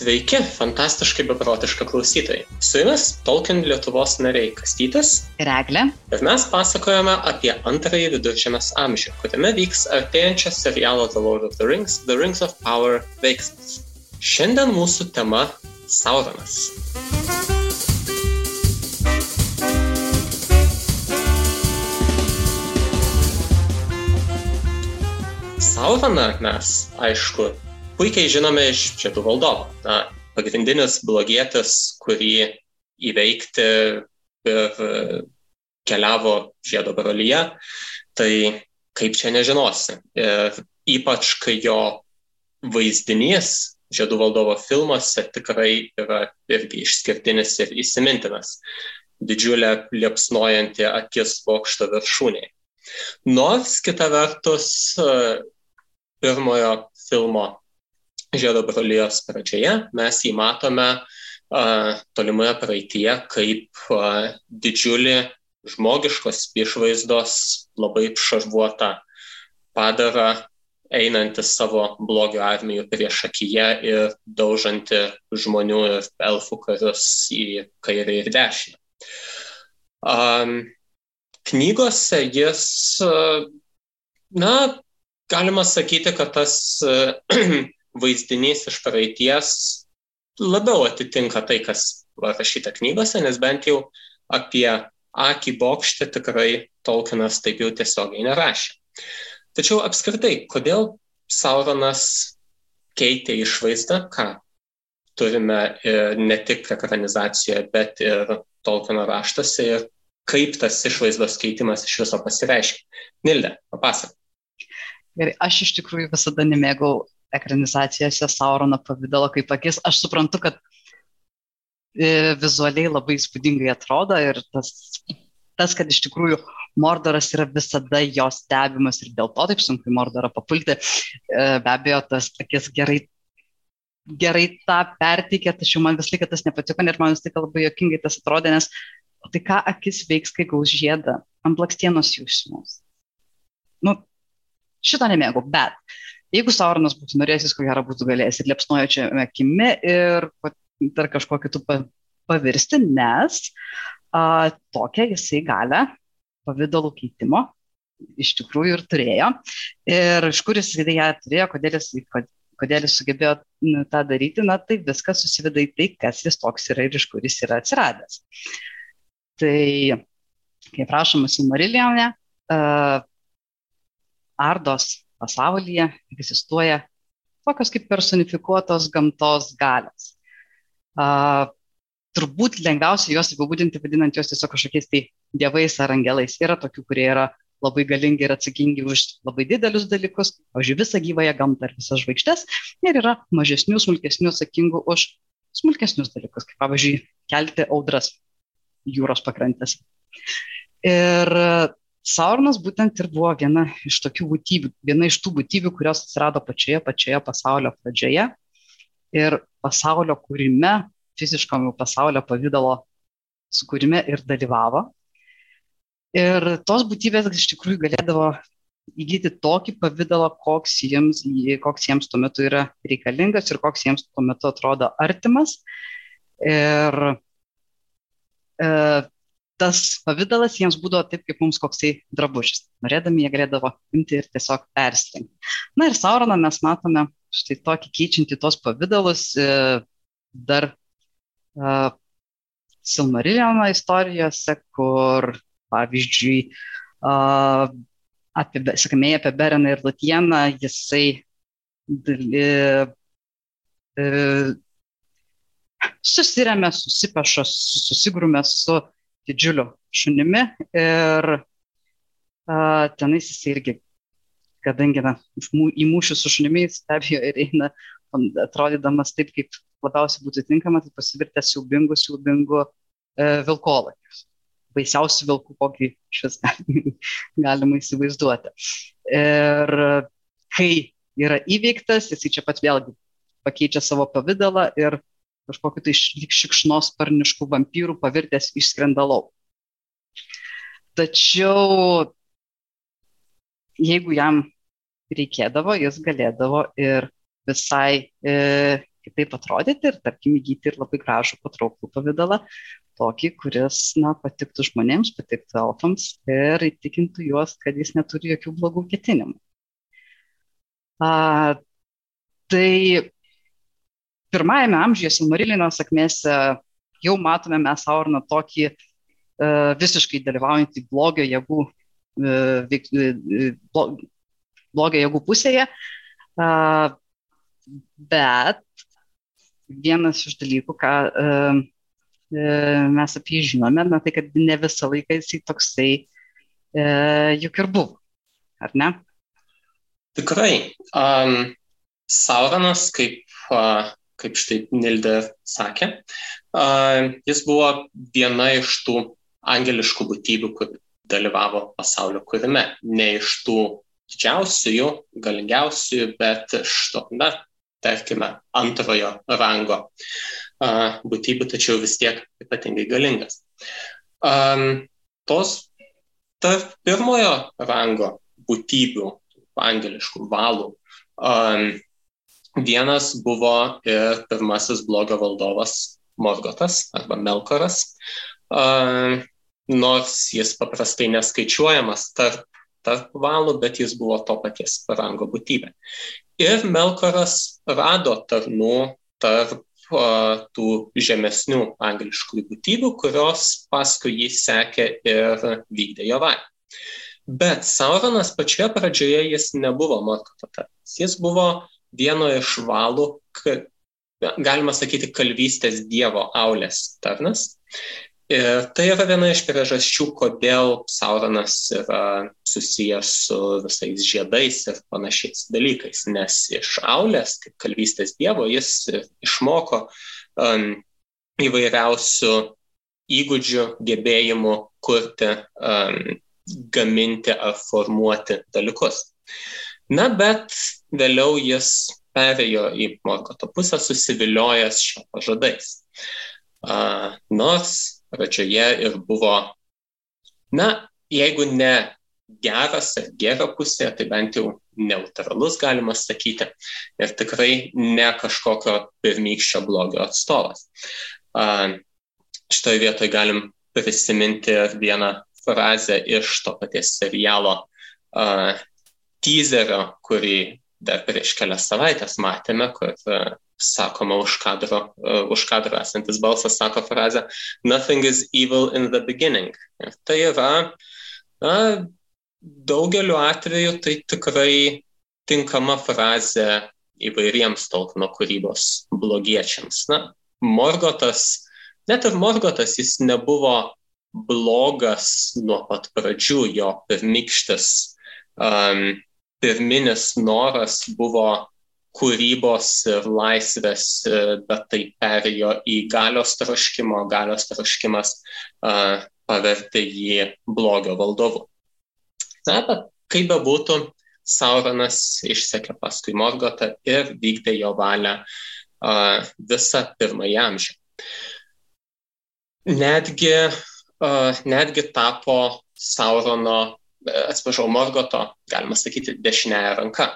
Sveiki, fantastiškai beprotiška klausytojai. Su jumis Tolkien Lietuvos nariai Kastytis ir Eglė. Ir mes pasakojame apie antrąjį viduržėmės amžių, kuriame vyks artėjančias serialo The Lord of the Rings, The Rings of Power veiksmas. Šiandien mūsų tema - Sauronas. Sauroną mes, aišku, puikiai žinome iš Žiedų valdovo. Na, pagrindinis blogietis, kurį įveikti ir keliavo Žiedo brolyje, tai kaip čia nežinosi. Ir ypač, kai jo vaizdinys Žiedų valdovo filmuose tikrai yra irgi išskirtinis ir įsimintinas. Didžiulė liepsnojanti akis bokšto viršūnė. Nors kita vertus pirmojo filmo žiedo brolijos pradžioje mes jį matome uh, tolimoje praeitie kaip uh, didžiulį žmogiškos išvaizdos labai šarvuotą padarą einantį savo blogio armijų prieš akiją ir daužantį žmonių ir elfų karius į kairę ir dešinę. Um, knygose jis, na, galima sakyti, kad tas vaizdinys iš praeities labiau atitinka tai, kas rašyta knygose, nes bent jau apie akį bokštę tikrai Tolkienas taip jau tiesiogiai nerašė. Tačiau apskritai, kodėl Sauronas keitė išvaizdą, ką turime ne tik ekranizacijoje, bet ir Tolkieno raštuose ir kaip tas išvaizdos keitimas iš viso pasireiškia. Nilde, papasak. Gerai, aš iš tikrųjų visada nemėgau ekranizacijose Saurono pavydalo kaip akis. Aš suprantu, kad e, vizualiai labai įspūdingai atrodo ir tas, tas, kad iš tikrųjų Mordoras yra visada jo stebimas ir dėl to taip sunku į Mordorą papulti. E, be abejo, tas akis gerai, gerai tą perteikė, tačiau man vis laiką tas nepatiko ir man vis laiką labai jokingai tas atrodė, nes tai ką akis veiks, kai gaus žiedą ant blakstienos jūsmos. Nu, šito nemėgau, bet Jeigu Sauronas būtų norėjęs, jis ko gero būtų galėjęs ir liepsnojo akimi ir dar kažkuo kitų pavirsti, nes a, tokią jisai galę pavydalų keitimo iš tikrųjų ir turėjo. Ir iš kur jis ją turėjo, kodėl jis, kodėl jis sugebėjo tą daryti, na tai viskas susiveda į tai, kas jis toks yra ir iš kur jis yra atsiradęs. Tai, kaip rašoma Silmarillione, uh, Ardos pasaulyje egzistuoja tokios kaip personifikuotos gamtos galios. Uh, turbūt lengviausia juos apibūdinti, vadinant juos tiesiog kažkokiais tai dievais ar angelais. Yra tokių, kurie yra labai galingi ir atsakingi už labai didelius dalykus, už visą gyvąją gamtą ir visas žvaigždės. Ir yra mažesnių, smulkesnių atsakingų už smulkesnius dalykus, kaip pavyzdžiui, kelti audras jūros pakrantės. Ir Sauronas būtent ir buvo viena iš tokių būtybių, viena iš tų būtybių, kurios atsirado pačioje, pačioje pasaulio pradžioje ir pasaulio kūrime, fiziškam pasaulio pavydalo sukūrime ir dalyvavo. Ir tos būtybės iš tikrųjų galėdavo įgyti tokį pavydalą, koks jiems, koks jiems tuo metu yra reikalingas ir koks jiems tuo metu atrodo artimas. Ir e, tas pavydalas jiems būdavo taip, kaip mums koksai drabužis. Norėdami jie galėdavo imti ir tiesiog persirengti. Na ir Sauroną mes matome štai tokį keičiantį tos pavydalus e, dar uh, Silmariliono istorijose, kur, pavyzdžiui, uh, apie, sakame, apie Bereną ir Latieną, jisai uh, uh, susiremė, susipeša, susigrumė su didžiuliu šunimi ir uh, tenais jis irgi, kadangi na, į mūšį su šunimi jis be abejo ir eina, atrodydamas taip, kaip labiausiai būtų tinkama, tai pasivirtęs siaubingu, siaubingu e, vilkolakiu. Baisiausių vilkų, kokį šis galima įsivaizduoti. Ir kai yra įveiktas, jisai čia pat vėlgi pakeičia savo pavydalą ir kažkokiu tai šikšnosparniškų vampyrų pavirtęs išskrenda lauk. Tačiau jeigu jam reikėdavo, jis galėdavo ir visai e, kitaip atrodyti ir, tarkim, įgyti ir labai gražų patrauklų pavydalą, tokį, kuris, na, patiktų žmonėms, patiktų elfams ir įtikintų juos, kad jis neturi jokių blogų ketinimų. A, tai pirmajame amžiuje Silmarilino sakmėse jau matome mes Saurną tokį uh, visiškai dalyvaujantį blogio jėgų, uh, veik, uh, blogio jėgų pusėje, uh, bet vienas iš dalykų, ką uh, mes apie jį žinome, na tai kad ne visą laiką jisai toksai uh, juk ir buvo, ar ne? Tikrai. Um, Sauronas kaip uh, kaip štai Nilde sakė. Jis buvo viena iš tų angeliškų būtybių, kur dalyvavo pasaulio kūrime. Ne iš tų didžiausiųjų, galingiausiųjų, bet iš to, na, tarkime, antrojo rango būtybių, tačiau vis tiek ypatingai galingas. Tos tarp pirmojo rango būtybių, angeliškų valų, Vienas buvo ir pirmasis blogio valdovas Morgotas arba Melkoras, nors jis paprastai neskaičiuojamas tarp, tarp valų, bet jis buvo to paties rango būtybė. Ir Melkoras rado tarnų tarp tų žemesnių angliškų būtybių, kurios paskui jį sekė ir vykdė jo valią. Bet Sauronas pačioje pradžioje jis nebuvo Morgoto tarnas. Jis buvo vieno iš valų, galima sakyti, kalvystės dievo Aulės tarnas. Ir tai yra viena iš priežasčių, kodėl Sauronas yra susijęs su visais žiedais ir panašiais dalykais, nes iš Aulės, kaip kalvystės dievo, jis išmoko um, įvairiausių įgūdžių, gebėjimų kurti, um, gaminti ar formuoti dalykus. Na, bet vėliau jis perėjo į Morgoto pusę, susiviliojęs šio pažadais. Uh, nors pradžioje ir buvo, na, jeigu ne geras ar gera pusė, tai bent jau neutralus galima sakyti ir tikrai ne kažkokio pirmykščio blogio atstovas. Uh, šitoje vietoje galim prisiminti vieną frazę iš to paties serialo teaserio, kurį dar prieš kelias savaitės matėme, kur uh, sakoma už kadro, uh, už kadro esantis balsas sako frazę Nothing is evil in the beginning. Ir tai yra, na, daugeliu atveju tai tikrai tinkama frazė įvairiems Tolkieno kūrybos blogiečiams. Na, Morgotas, net ir Morgotas jis nebuvo blogas nuo pat pradžių, jo pirmykštis um, pirminis noras buvo kūrybos ir laisvės, e, bet tai perėjo į galios troškimo, galios troškimas uh, pavertė jį blogio valdovu. Na, bet kaip bebūtų, Sauronas išsekė paskui Morgotą ir vykdė jo valią uh, visą pirmąjį amžių. Netgi, uh, netgi tapo Saurono atsiprašau, Morgoto, galima sakyti, dešinėje ranka.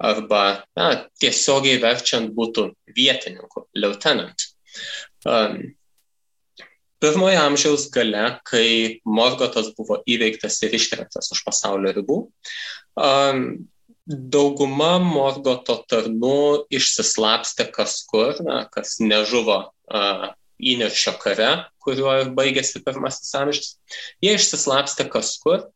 Arba na, tiesiogiai verčiant būtų vietininku, lieutenant. Um, pirmojo amžiaus gale, kai Morgotas buvo įveiktas ir ištremtas už pasaulio ribų, um, dauguma Morgoto tarnų išsislapstė kas kur, na, kas nežuvo uh, įniršio kare, kuriuo ir baigėsi pirmasis amžius. Jie išsislapstė kas kur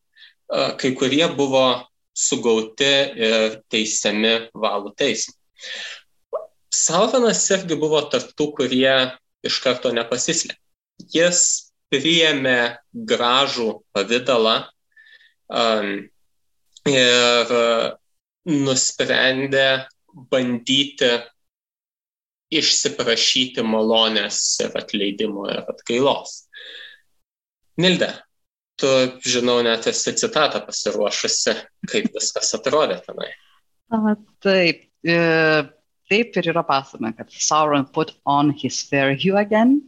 kai kurie buvo sugauti ir teisiami valų teismų. Sauronas irgi buvo tarptų, kurie iš karto nepasislėpė. Jis priėmė gražų pavydalą um, ir nusprendė bandyti išsiprašyti malonės ir atleidimo ir atgailos. Nilde, tu, žinau, net esi citatą pasiruošusi, kaip viskas atrodė tenai. A, taip, e, taip ir yra pasakoma, kad Sauron put on his fair hue again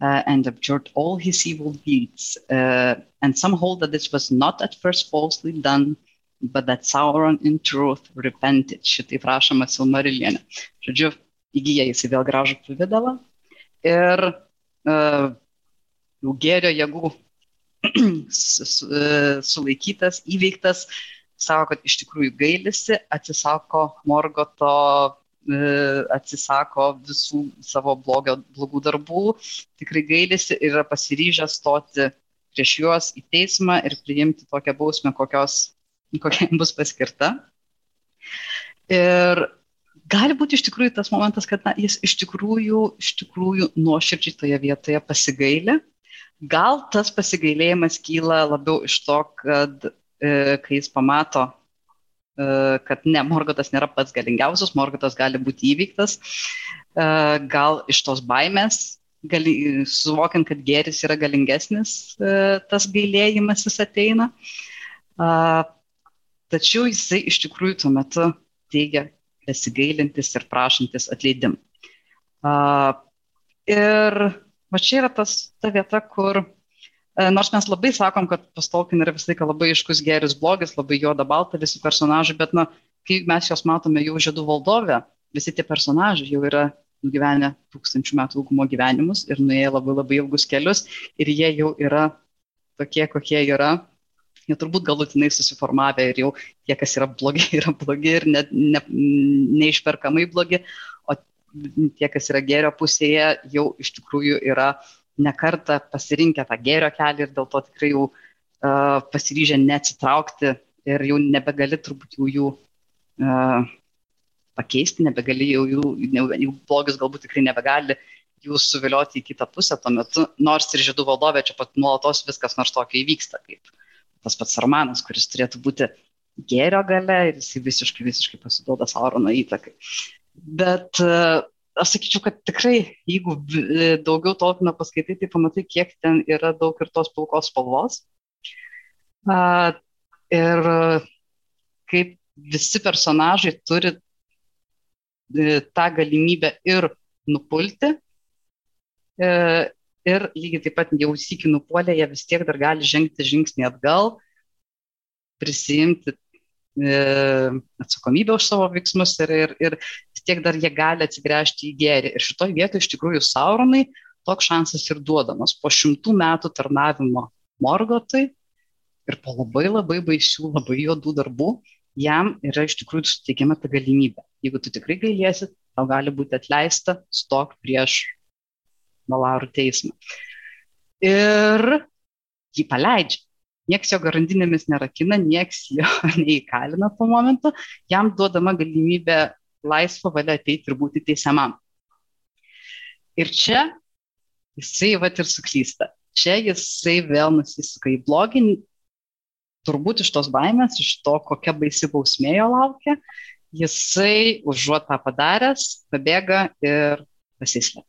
uh, and abjured all his evil deeds. Uh, and some hold that this was not at first falsely done, but that Sauron in truth repented. Šitaip rašoma Silmarilienė. Žodžiu, įgyja jisai vėl gražų pavydalą ir uh, jau gėrio jėgų sulaikytas, įveiktas, sako, kad iš tikrųjų gailisi, atsisako Morgoto, atsisako visų savo blogio, blogų darbų, tikrai gailisi ir yra pasiryžęs stoti prieš juos į teismą ir priimti tokią bausmę, kokios, kokia bus paskirta. Ir gali būti iš tikrųjų tas momentas, kad na, jis iš tikrųjų, iš tikrųjų nuoširdžiai toje vietoje pasigailė. Gal tas pasigailėjimas kyla labiau iš to, kad e, kai jis pamato, e, kad ne, Morgotas nėra pats galingiausias, Morgotas gali būti įveiktas, e, gal iš tos baimės, gali, suvokiant, kad gėris yra galingesnis, e, tas gailėjimas jis ateina. E, tačiau jisai iš tikrųjų tuo metu teigia, besigailintis ir prašantis atleidimą. Uh, ir va čia yra tas, ta vieta, kur uh, nors mes labai sakom, kad pas Tolkien yra visą laiką labai iškus geris blogis, labai juoda balta visi personažai, bet na, kai mes juos matome jau žiedų valdovę, visi tie personažai jau yra nugyvenę tūkstančių metų ilgumo gyvenimus ir nuėję labai labai ilgus kelius ir jie jau yra tokie, kokie yra. Jie turbūt galutinai susiformavę ir jau tie, kas yra blogi, yra blogi ir ne, ne, neišperkamai blogi, tie, kas yra gėrio pusėje, jau iš tikrųjų yra nekarta pasirinkę tą gėrio kelią ir dėl to tikrai jau uh, pasiryžę neatsitraukti ir jau nebegali turbūt jų, jų uh, pakeisti, nebegali jau jų, jų blogis galbūt tikrai nebegali jų suvilioti į kitą pusę tuo metu, nors ir žydų valdovė čia pat nuolatos viskas nors tokio įvyksta, kaip tas pats Armanas, kuris turėtų būti gėrio gale ir jisai visiškai, visiškai pasiduoda Saurono įtakai. Bet uh, aš sakyčiau, kad tikrai, jeigu daugiau Tolkieno paskaitai, tai pamatai, kiek ten yra daug ir tos pilkos spalvos. Ir kaip visi personažai turi uh, tą galimybę ir nupulti, ir lygiai taip pat jau sėki nupuolė, jie vis tiek dar gali žengti žingsnį atgal, prisijimti e, atsakomybę už savo veiksmus ir, ir, ir vis tiek dar jie gali atsigręžti į gėrį. Ir šitoje vietoje iš tikrųjų Sauronai toks šansas ir duodamas. Po šimtų metų tarnavimo Morgotui ir po labai labai baisių, labai juodų darbų, jam yra iš tikrųjų suteikiama ta galimybė. Jeigu tu tikrai gailėsi, tau gali būti atleista, stok prieš Valarų teismą. Ir jį paleidžia. Niekas jo garandinėmis nerakina, niekas jo neįkalina tuo momentu, jam duodama galimybė laisvą valią ateiti ir būti teisiamam. Ir čia jisai vat ir suklysta. Čia jisai vėl nusisuka į blogį, turbūt iš tos baimės, iš to, kokia baisi bausmė jo laukia, jisai užuot tą padaręs, pabėga ir pasislėpia.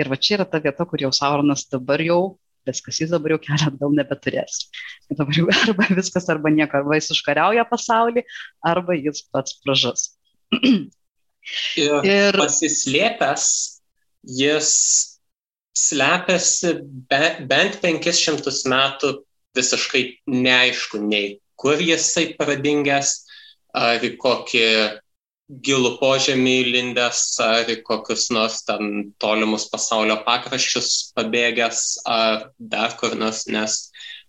Ir va čia yra ta vieta, kur jau Sauronas dabar jau, viskas jis dabar jau kelią atgal nebeturės. Dabar jau arba viskas, arba nieko, arba jis užkariauja pasaulį, arba jis pats pražas. ir, ir pasislėpęs, jis slepiasi be, bent 500 metų visiškai neaišku, nei kur jisai pradingęs, ar į kokį gilų požemį lindęs ar į kokius nors ten tolimus pasaulio pakraščius pabėgęs ar dar kur nors, nes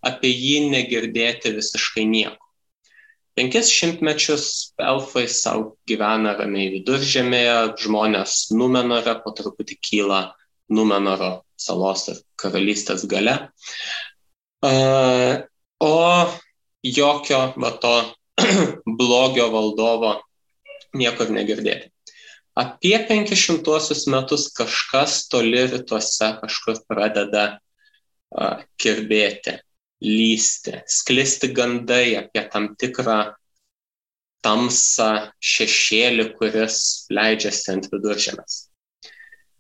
apie jį negirdėti visiškai nieko. Penkis šimtmečius elfai savo gyvena ramiai viduržėmėje, žmonės Numenore po truputį kyla Numenoro salos ir karalystės gale. O jokio va to blogio valdovo niekur negirdėti. Apie 500 metus kažkas toli rytuose kažkur pradeda kirbėti, lysti, sklisti gandai apie tam tikrą tamsą šešėlį, kuris leidžiasi ant viduržėmės.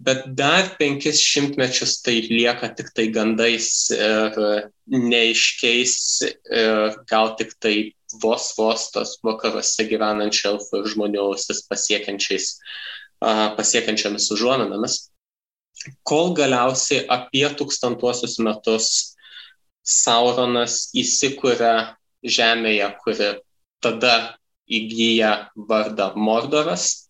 Bet dar penkis šimtmečius tai lieka tik tai gandais ir neiškeis ir gal tik tai vos vos tos vakaruose gyvenančių elfų ir žmonių ausis pasiekiančiamis užuominomis, kol galiausiai apie tūkstantuosius metus Sauronas įsikūrė žemėje, kuri tada įgyja vardą Mordoras.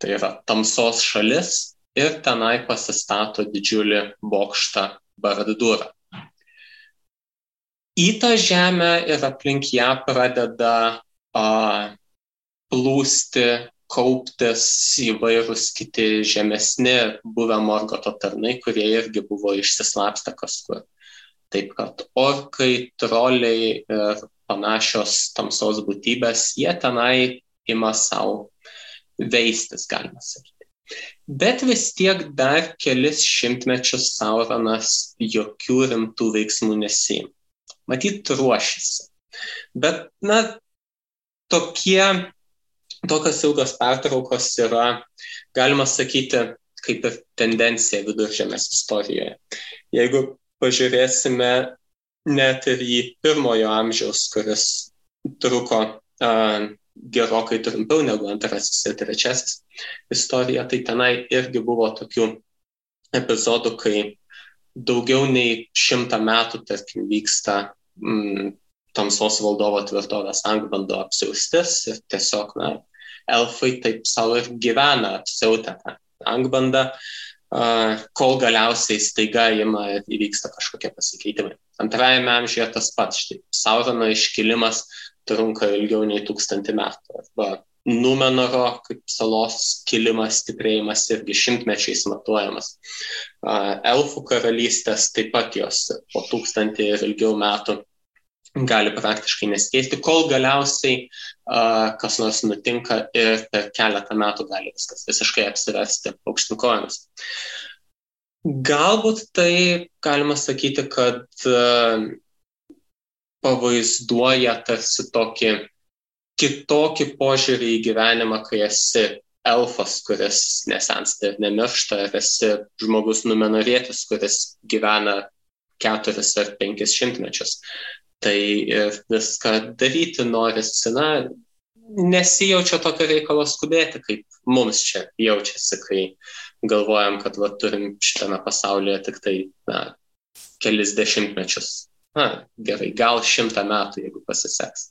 tai yra tamsos šalis, ir tenai pasistato didžiulį bokštą Baradurą. Į tą žemę ir aplink ją pradeda a, plūsti, kauptis įvairūs kiti žemesni buvę Morgoto tarnai, kurie irgi buvo išsislapstę kažkur. Taip kad orkai, troliai ir panašios tamsos būtybės, jie tenai ima savo veistis, galima sakyti. Bet vis tiek dar kelis šimtmečius Sauronas jokių rimtų veiksmų nesijim. Matyt, ruošiasi. Bet, na, tokie, tokios ilgos pertraukos yra, galima sakyti, kaip ir tendencija viduržėmės istorijoje. Jeigu pažiūrėsime net ir į pirmojo amžiaus, kuris truko uh, gerokai trumpiau negu antrasis ir trečiasis istorija, tai tenai irgi buvo tokių epizodų, kai daugiau nei šimtą metų, tarkim, vyksta mm, tamsos valdovo tvirtovės angbando apsiaustis ir tiesiog, na, elfai taip savo ir gyvena apsiautę tą angbandą, kol galiausiai staiga ima ir įvyksta kažkokie pasikeitimai. Antrajame amžiuje tas pats, štai Saurono iškilimas trunka ilgiau nei tūkstantį metų. Arba Numenoro kaip salos kilimas, stiprėjimas irgi šimtmečiais matuojamas. Elfų karalystės taip pat jos po tūkstantį ir ilgiau metų gali praktiškai nesikeisti, kol galiausiai uh, kas nors nutinka ir per keletą metų gali viskas visiškai apsiversti aukštinkojomis. Galbūt tai galima sakyti, kad uh, pavaizduoja tarsi tokį kitokį požiūrį į gyvenimą, kai esi elfas, kuris nesensta ir nemiršta, ar esi žmogus numenorėtis, kuris gyvena keturis ar penkis šimtmečius. Tai ir viską daryti norisi, na, nesijaučia tokio reikalo skubėti, kaip mums čia jaučiasi, kai galvojam, kad va, turim šitame pasaulyje tik tai na, kelis dešimtmečius na, gerai, gal šimtą metų, jeigu pasiseks.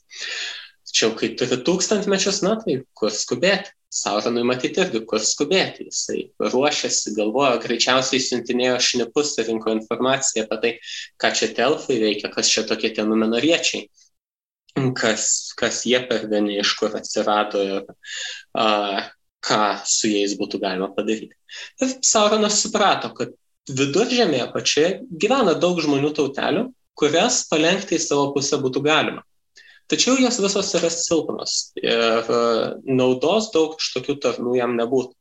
Tačiau, kai turi tūkstantmečius, na, tai kur skubėti? Sauronui matyti irgi, kur skubėti. Jisai ruošiasi, galvojo, greičiausiai siuntinėjo šnipus ir rinko informaciją apie tai, ką čia telfai veikia, kas čia tokie tie numenoriečiai, kas, kas jie per vieni, iš kur atsirado ir a, ką su jais būtų galima padaryti. Ir Sauronas suprato, kad viduržėmėje pačioje gyvena daug žmonių tautelių, kurias palenkti į savo pusę būtų galima. Tačiau jos visos yra silpnos ir e, naudos daug iš tokių tarnų jam nebūtų.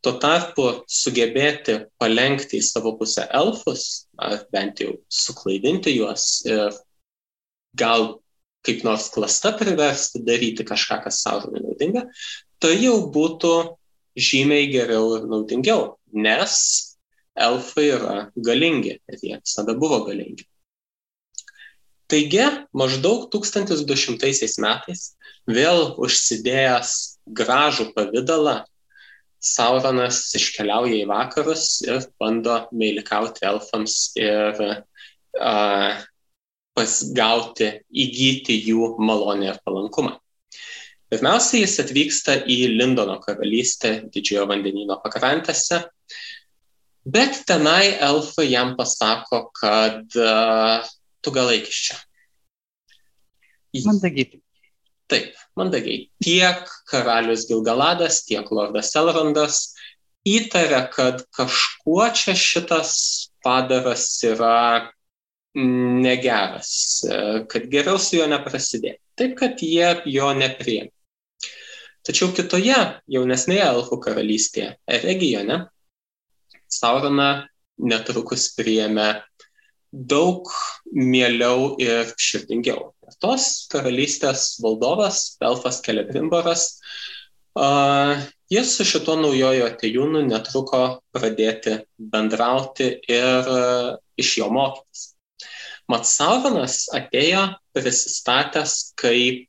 Tuo tarpu sugebėti palenkti į savo pusę elfus, ar bent jau suklaidinti juos ir gal kaip nors klasta priversti daryti kažką, kas savo naudinga, tai jau būtų žymiai geriau ir naudingiau, nes elfai yra galingi ir jie visada buvo galingi. Taigi, maždaug 1200 metais, vėl užsidėjęs gražų pavydalą, Sauronas iškeliauja į vakarus ir bando meilikauti elfams ir uh, pasgauti, įgyti jų malonę ir palankumą. Pirmiausia, jis atvyksta į Lindono karalystę didžiojo vandenino pakrantėse, bet tenai elfai jam pasako, kad uh, tu gal eik iš čia. Mandagiai. Taip, mandagiai. Tiek karalius Gilgaladas, tiek lordas Elrondas įtarė, kad kažkuo čia šitas padaras yra negeras, kad geriau su juo neprasidėti. Taip, kad jie jo nepriėmė. Tačiau kitoje jaunesnėje elfų karalystėje, regione, Sauroną netrukus priėmė daug mieliau ir širdingiau. Tos karalystės valdovas, Belfas Kelebrimboras, uh, jis su šituo naujojo atejūnu netruko pradėti bendrauti ir uh, iš jo mokytis. Mat Sauronas atėjo prisistatęs kaip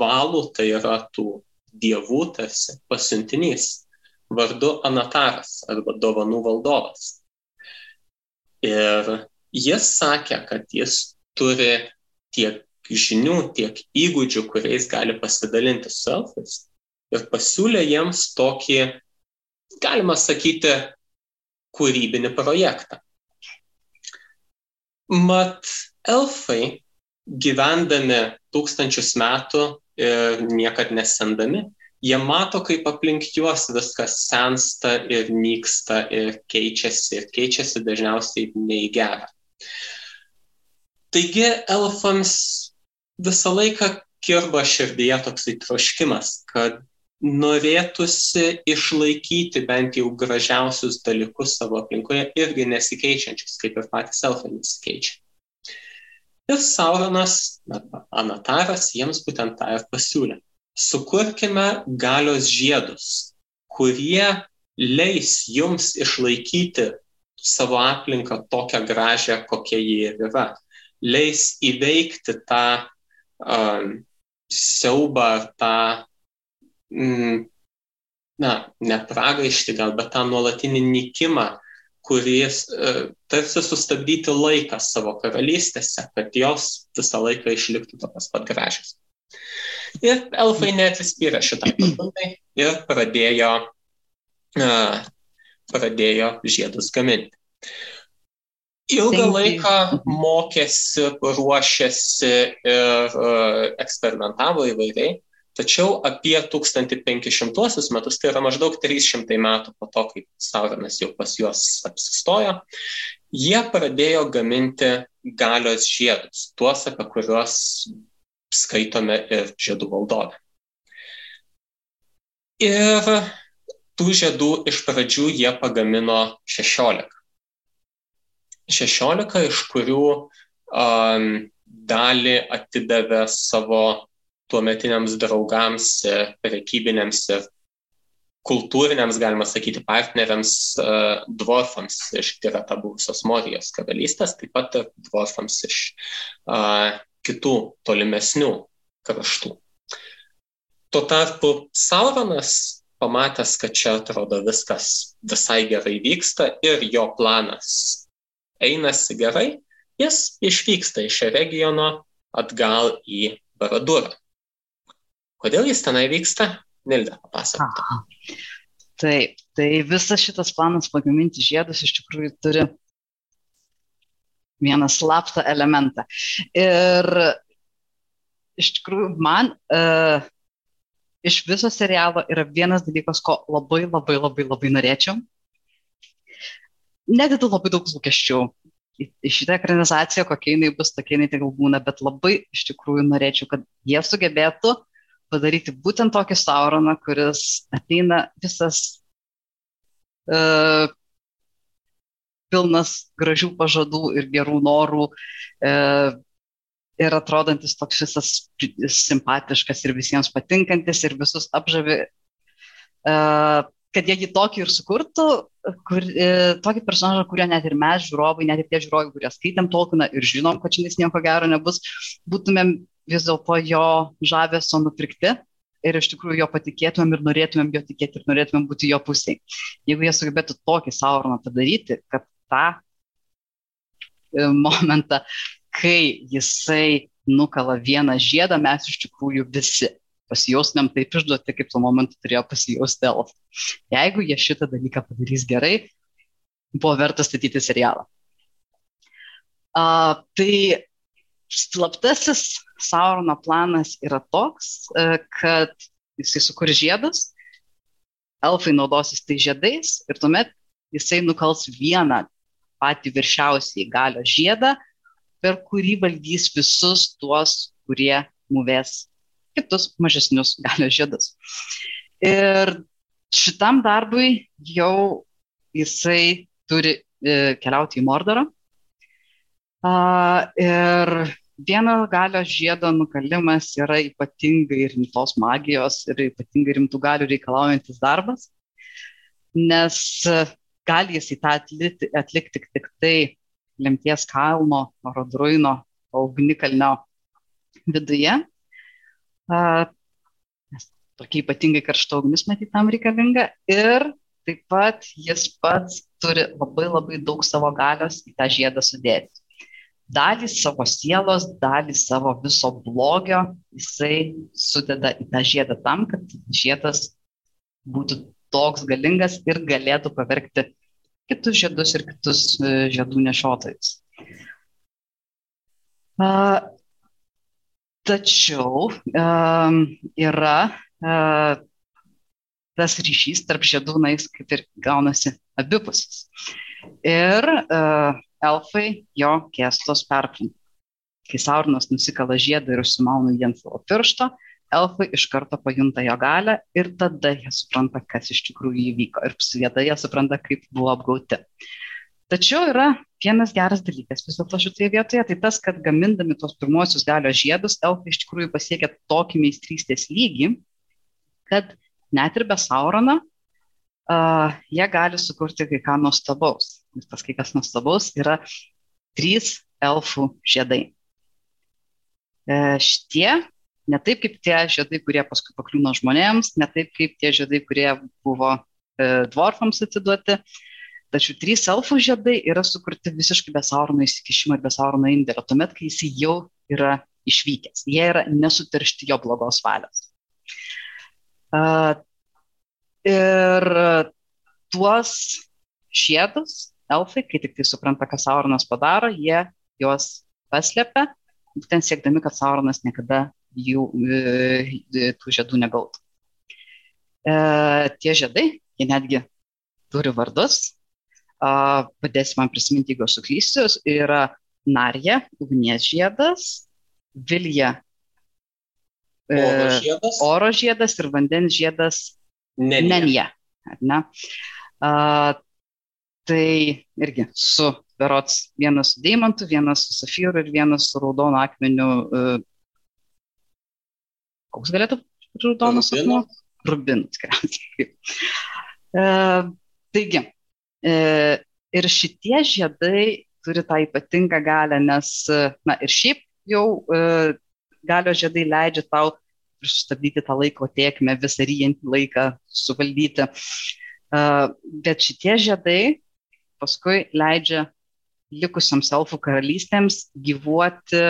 valų, tai yra tų dievų tarsi pasiuntinys, vardu Anataras arba dovanų valdovas. Ir Jis sakė, kad jis turi tiek žinių, tiek įgūdžių, kuriais gali pasidalinti su elfais, ir pasiūlė jiems tokį, galima sakyti, kūrybinį projektą. Mat, elfai, gyvendami tūkstančius metų ir niekad nesendami, jie mato, kaip aplink juos viskas sensta ir nyksta ir keičiasi ir keičiasi dažniausiai nei gerą. Taigi elfams visą laiką kirba širdyje toksai troškimas, kad norėtųsi išlaikyti bent jau gražiausius dalykus savo aplinkoje irgi nesikeičiančius, kaip ir patys elfai nesikeičia. Ir Sauronas, arba Anataras, jiems būtent tą ir pasiūlė. Sukurkime galios žiedus, kurie leis jums išlaikyti savo aplinką tokią gražią, kokia ji ir yra. Leis įveikti tą um, siaubą, tą mm, na, ne pragaištį gal, bet tą nuolatinį nykimą, kuris e, tarsi sustabdyti laiką savo karalystėse, kad jos visą laiką išliktų tokios pat gražios. Ir elfai neatsispyrė šitai pagundai ir pradėjo, uh, pradėjo žiedus gaminti. Ilgą laiką mokėsi, ruošėsi ir uh, eksperimentavo įvairiai. Tačiau apie 1500 metus, tai yra maždaug 300 metų po to, kai Sauronas jau pas juos apsistojo, jie pradėjo gaminti galios žiedus, tuos, apie kuriuos skaitome ir žiedų valdovė. Ir tų žiedų iš pradžių jie pagamino 16. 16, iš kurių um, dalį atidavė savo tuometiniams draugams, prekybiniams ir kultūriniams, galima sakyti, partneriams uh, dvorfams iš Tirata buvusios Morijos karalystės, taip pat ir dvorfams iš uh, kitų tolimesnių kraštų. Tuo tarpu Sauronas, pamatęs, kad čia atrodo viskas visai gerai vyksta ir jo planas einasi gerai, jis išvyksta iš regiono atgal į Baradurą. Kodėl jis tenai vyksta? Nilda, papasakok. Taip, tai visas šitas planas pagaminti žiedus iš tikrųjų turi vieną slaptą elementą. Ir iš tikrųjų man uh, iš viso serialo yra vienas dalykas, ko labai labai labai labai norėčiau. Nededu labai daug lūkesčių į, šitą ekranizaciją, kokia jinai bus, tokia jinai tegul būna, bet labai iš tikrųjų norėčiau, kad jie sugebėtų padaryti būtent tokį Sauroną, kuris ateina visas uh, pilnas gražių pažadų ir gerų norų uh, ir atrodantis toks visas simpatiškas ir visiems patinkantis ir visus apžavi. Uh, kad jie jį tokį ir sukurtų, kur, e, tokį personažą, kurio net ir mes, žiūrovai, net ir tie žiūrovai, kurie skaitėm Tolkieną ir žinom, kad šiandien nieko gero nebus, būtumėm vis dėlto jo žavesio nupirkti ir iš tikrųjų jo patikėtumėm ir norėtumėm jo tikėti ir norėtumėm būti jo pusėje. Jeigu jie sugebėtų tokį Sauroną padaryti, kad tą e, momentą, kai jisai nukala vieną žiedą, mes iš tikrųjų visi pasijaustumėm taip išduoti, kaip tuo momentu turėjo pasijausti Elf. Jeigu jie šitą dalyką padarys gerai, buvo verta statyti serialą. Uh, tai slaptasis Saurono planas yra toks, e, kad jisai sukurs žiedus, elfai naudosis tai žiedais ir tuomet jisai nukals vieną patį viršiausiai galio žiedą, per kurį valdys visus tuos, kurie mūvės kitus mažesnius galio žiedus. Ir šitam darbui jau jisai turi e, keliauti į Mordorą. Ir vieno galio žiedo nukalimas yra ypatingai rimtos magijos ir ypatingai rimtų galių reikalaujantis darbas, nes gali jis į tą atlikti, atlikti tik tai lemties kalno, Rodruino, ugnikalnio viduje. Nes tokia ypatingai karšta ugnis matyti tam reikalinga ir taip pat jis pats turi labai labai daug savo galios į tą žiedą sudėti. dalį savo sielos, dalį savo viso blogio jisai sudeda į tą žiedą tam, kad žiedas būtų toks galingas ir galėtų pavergti kitus žiedus ir kitus e, žiedų nešiotojus. Tačiau yra tas ryšys tarp žiedų, na, jis kaip ir gaunasi abipusis. Ir elfai jo kestos perplinta. Kai Saurinas nusikala žiedą ir užsimauna ant savo piršto, elfai iš karto pajunta jo galę ir tada jie supranta, kas iš tikrųjų įvyko ir tada jie supranta, kaip buvo apgauti. Tačiau yra vienas geras dalykas vis dėlto šitoje vietoje, tai tas, kad gamindami tos pirmosius galios žiedus, elfai iš tikrųjų pasiekia tokį meistrystės lygį, kad net ir be Saurono uh, jie gali sukurti kai ką nuostabaus. Ir tas kai kas nuostabaus yra trys elfų žiedai. E, šitie Ne taip kaip tie žiedai, kurie paskui pakliūna žmonėms, ne taip kaip tie žiedai, kurie buvo e, dvorfams atiduoti. Tačiau trys elfų žiedai yra sukurti visiškai be saurono įsikišimo ir be saurono indėlio, tuomet, kai jis jau yra išvykęs. Jie yra nesuteršti jo blogos valios. Uh, ir tuos žiedus elfai, kai tik tai supranta, ką sauronas padaro, jie juos paslėpia, būtent siekdami, kad sauronas niekada jų e, tų žiedų negautų. E, tie žiedai, jie netgi turi vardus, padėsiu man prisiminti, jeigu suklysiu, yra Narja, ugnies žiedas, Vilja, e, oro žiedas, oro žiedas ir vandens žiedas Nenija. Ne? A, tai irgi su berots vienas su deimantu, vienas su safyru ir vienas su raudonu akmeniu koks galėtų raudonas akmuo? Rubinas, tikriausiai. E, taigi, e, ir šitie žiedai turi tą ypatingą galę, nes, na ir šiaip jau e, galio žiedai leidžia tau sustabdyti tą laiko tiekmę, visą ryjantį laiką suvaldyti. E, bet šitie žiedai paskui leidžia likusiams elfų karalystėms gyvuoti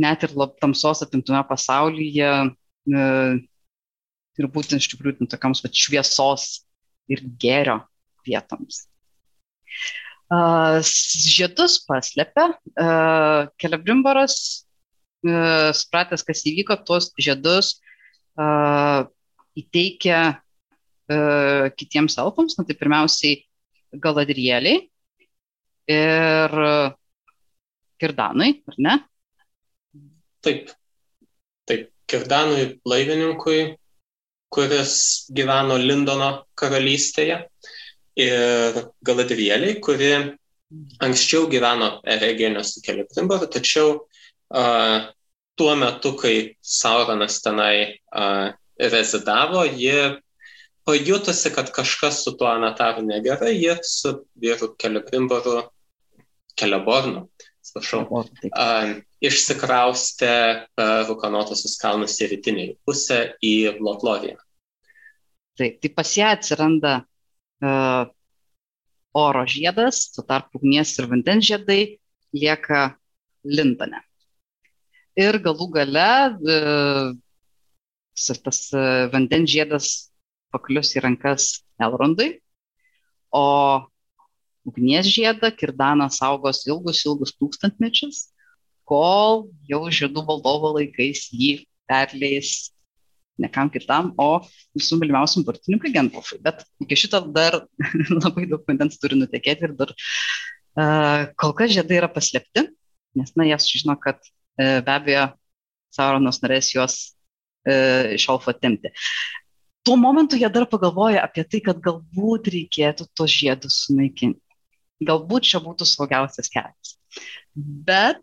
net ir lab, tamsos apimtume pasaulyje e, ir būtent iš tikrųjų tokiams va, šviesos ir gėrio vietoms. Uh, žiedus paslėpia, uh, Kelebrimbaras, uh, supratęs, kas įvyko, tuos žiedus uh, įteikia uh, kitiems elfams, na tai pirmiausiai Galadrieliai ir Kirdanui, ar ne? Taip. Taip. Kirdanui laivininkui, kuris gyveno Lindono karalystėje ir Galadrieliai, kuri anksčiau gyveno Eregenio su Kelibrimbaru, tačiau uh, tuo metu, kai Sauronas tenai uh, rezidavo, ji pajutusi, kad kažkas su tuo Anataru negerai, ji su vyru Kelibrimbaru, Kelebornu, atsiprašau, išsikraustė per Rukanotosius kalnus į rytinį pusę į Lotloviją. Taip, tai pas ją atsiranda uh, oro žiedas, tuo tarpu ugnies ir vandens žiedai lieka Lindane. Ir galų gale uh, tas uh, vandens žiedas paklius į rankas Elrondui, o ugnies žiedą Kirdanas saugos ilgus, ilgus tūkstantmečius kol jau žiedų valdovo laikais jį perleis ne kam kitam, o visų mylimiausiam burtininkui Gandalfui. Bet iki šito dar labai daug vandens turi nutekėti ir dar uh, kol kas žiedai yra paslėpti, nes, na, jie žino, kad uh, be abejo Sauronas norės juos uh, iš Alfa atimti. Tuo momentu jie dar pagalvoja apie tai, kad galbūt reikėtų tos žiedus sunaikinti. Galbūt čia būtų saugiausias kelias. Bet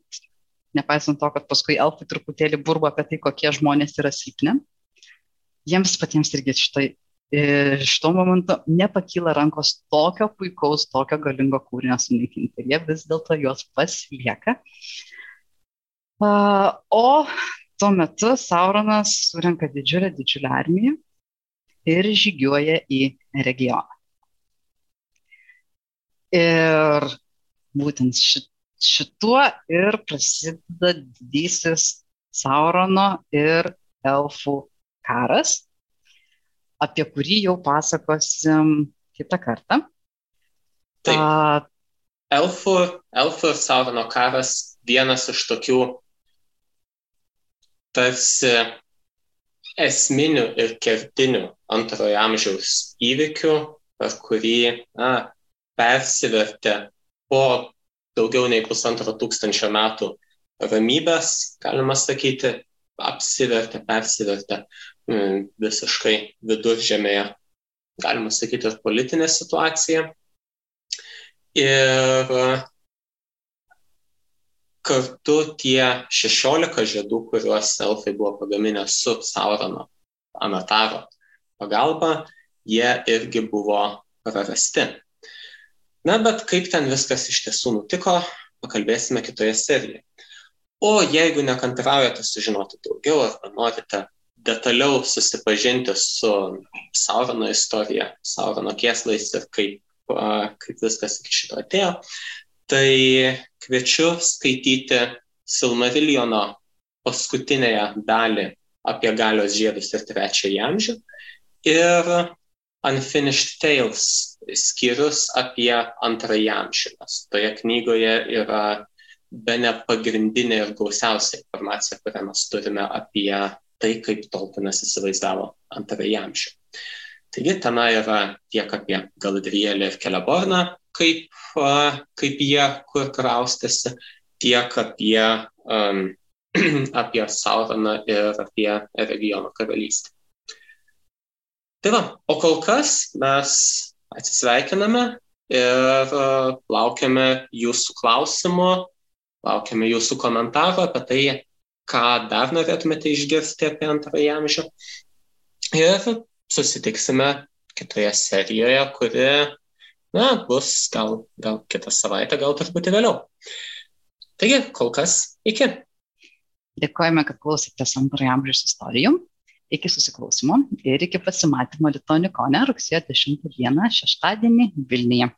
nepaisant to, kad paskui elfai truputėlį burbo apie tai, kokie žmonės yra silpni, jiems patiems irgi šitai, šito momento nepakyla rankos tokio puikaus, tokio galingo kūrinio sunaikinti. Ir jie vis dėlto juos pasilieka. O tuo metu Sauronas surenka didžiulę, didžiulę armiją ir žygiuoja į regioną. Ir būtent šit, šituo ir prasideda didysis Saurono ir elfų karas, apie kurį jau pasakosim kitą kartą. Taip. A, elfų, elfų ir Saurono karas vienas iš tokių tarsi esminių ir kertinių antrojo amžiaus įvykių, per kurį na, persivertė po daugiau nei pusantro tūkstančio metų ramybės, galima sakyti, apsivertė, persivertė mm, visiškai viduržėmėje, galima sakyti, ir politinė situacija. Ir kartu tie 16 žiedų, kuriuos elfai buvo pagaminę su Saurono Anataro pagalba, jie irgi buvo prarasti. Na, bet kaip ten viskas iš tiesų nutiko, pakalbėsime kitoje serijoje. O jeigu nekantraujate sužinoti daugiau arba norite detaliau susipažinti su Saurono istorija, Saurono kėslais ir kaip, kaip viskas iki šito atėjo, tai kviečiu skaityti Silmariljono paskutinėje dalį apie galios žiedus ir trečiąjį amžių ir Unfinished Tales skyrius apie antrąjį amžių, nes toje knygoje yra be ne pagrindinė ir gausiausia informacija, kurią mes turime apie tai, kaip Tolkienas įsivaizdavo antrąjį amžių. Taigi tenai yra tiek apie Galadrielį ir Keleborną, kaip, kaip jie kur kraustėsi, tiek apie, um, apie Sauroną ir apie regiono karalystę. Tai va, o kol kas mes atsisveikiname ir uh, laukiame jūsų klausimų Laukiame jūsų komentarų apie tai, ką dar norėtumėte išgirsti apie antrąjį amžių. Ir susitiksime kitoje serijoje, kuri, na, bus gal, gal kitą savaitę, gal truputį vėliau. Taigi, kol kas, iki. Dėkojame, kad klausėtės antrojo amžiaus istorijų. Iki susiklausimo ir iki pasimatymo Litonikone rugsėjo 10 dieną šeštadienį Vilniuje.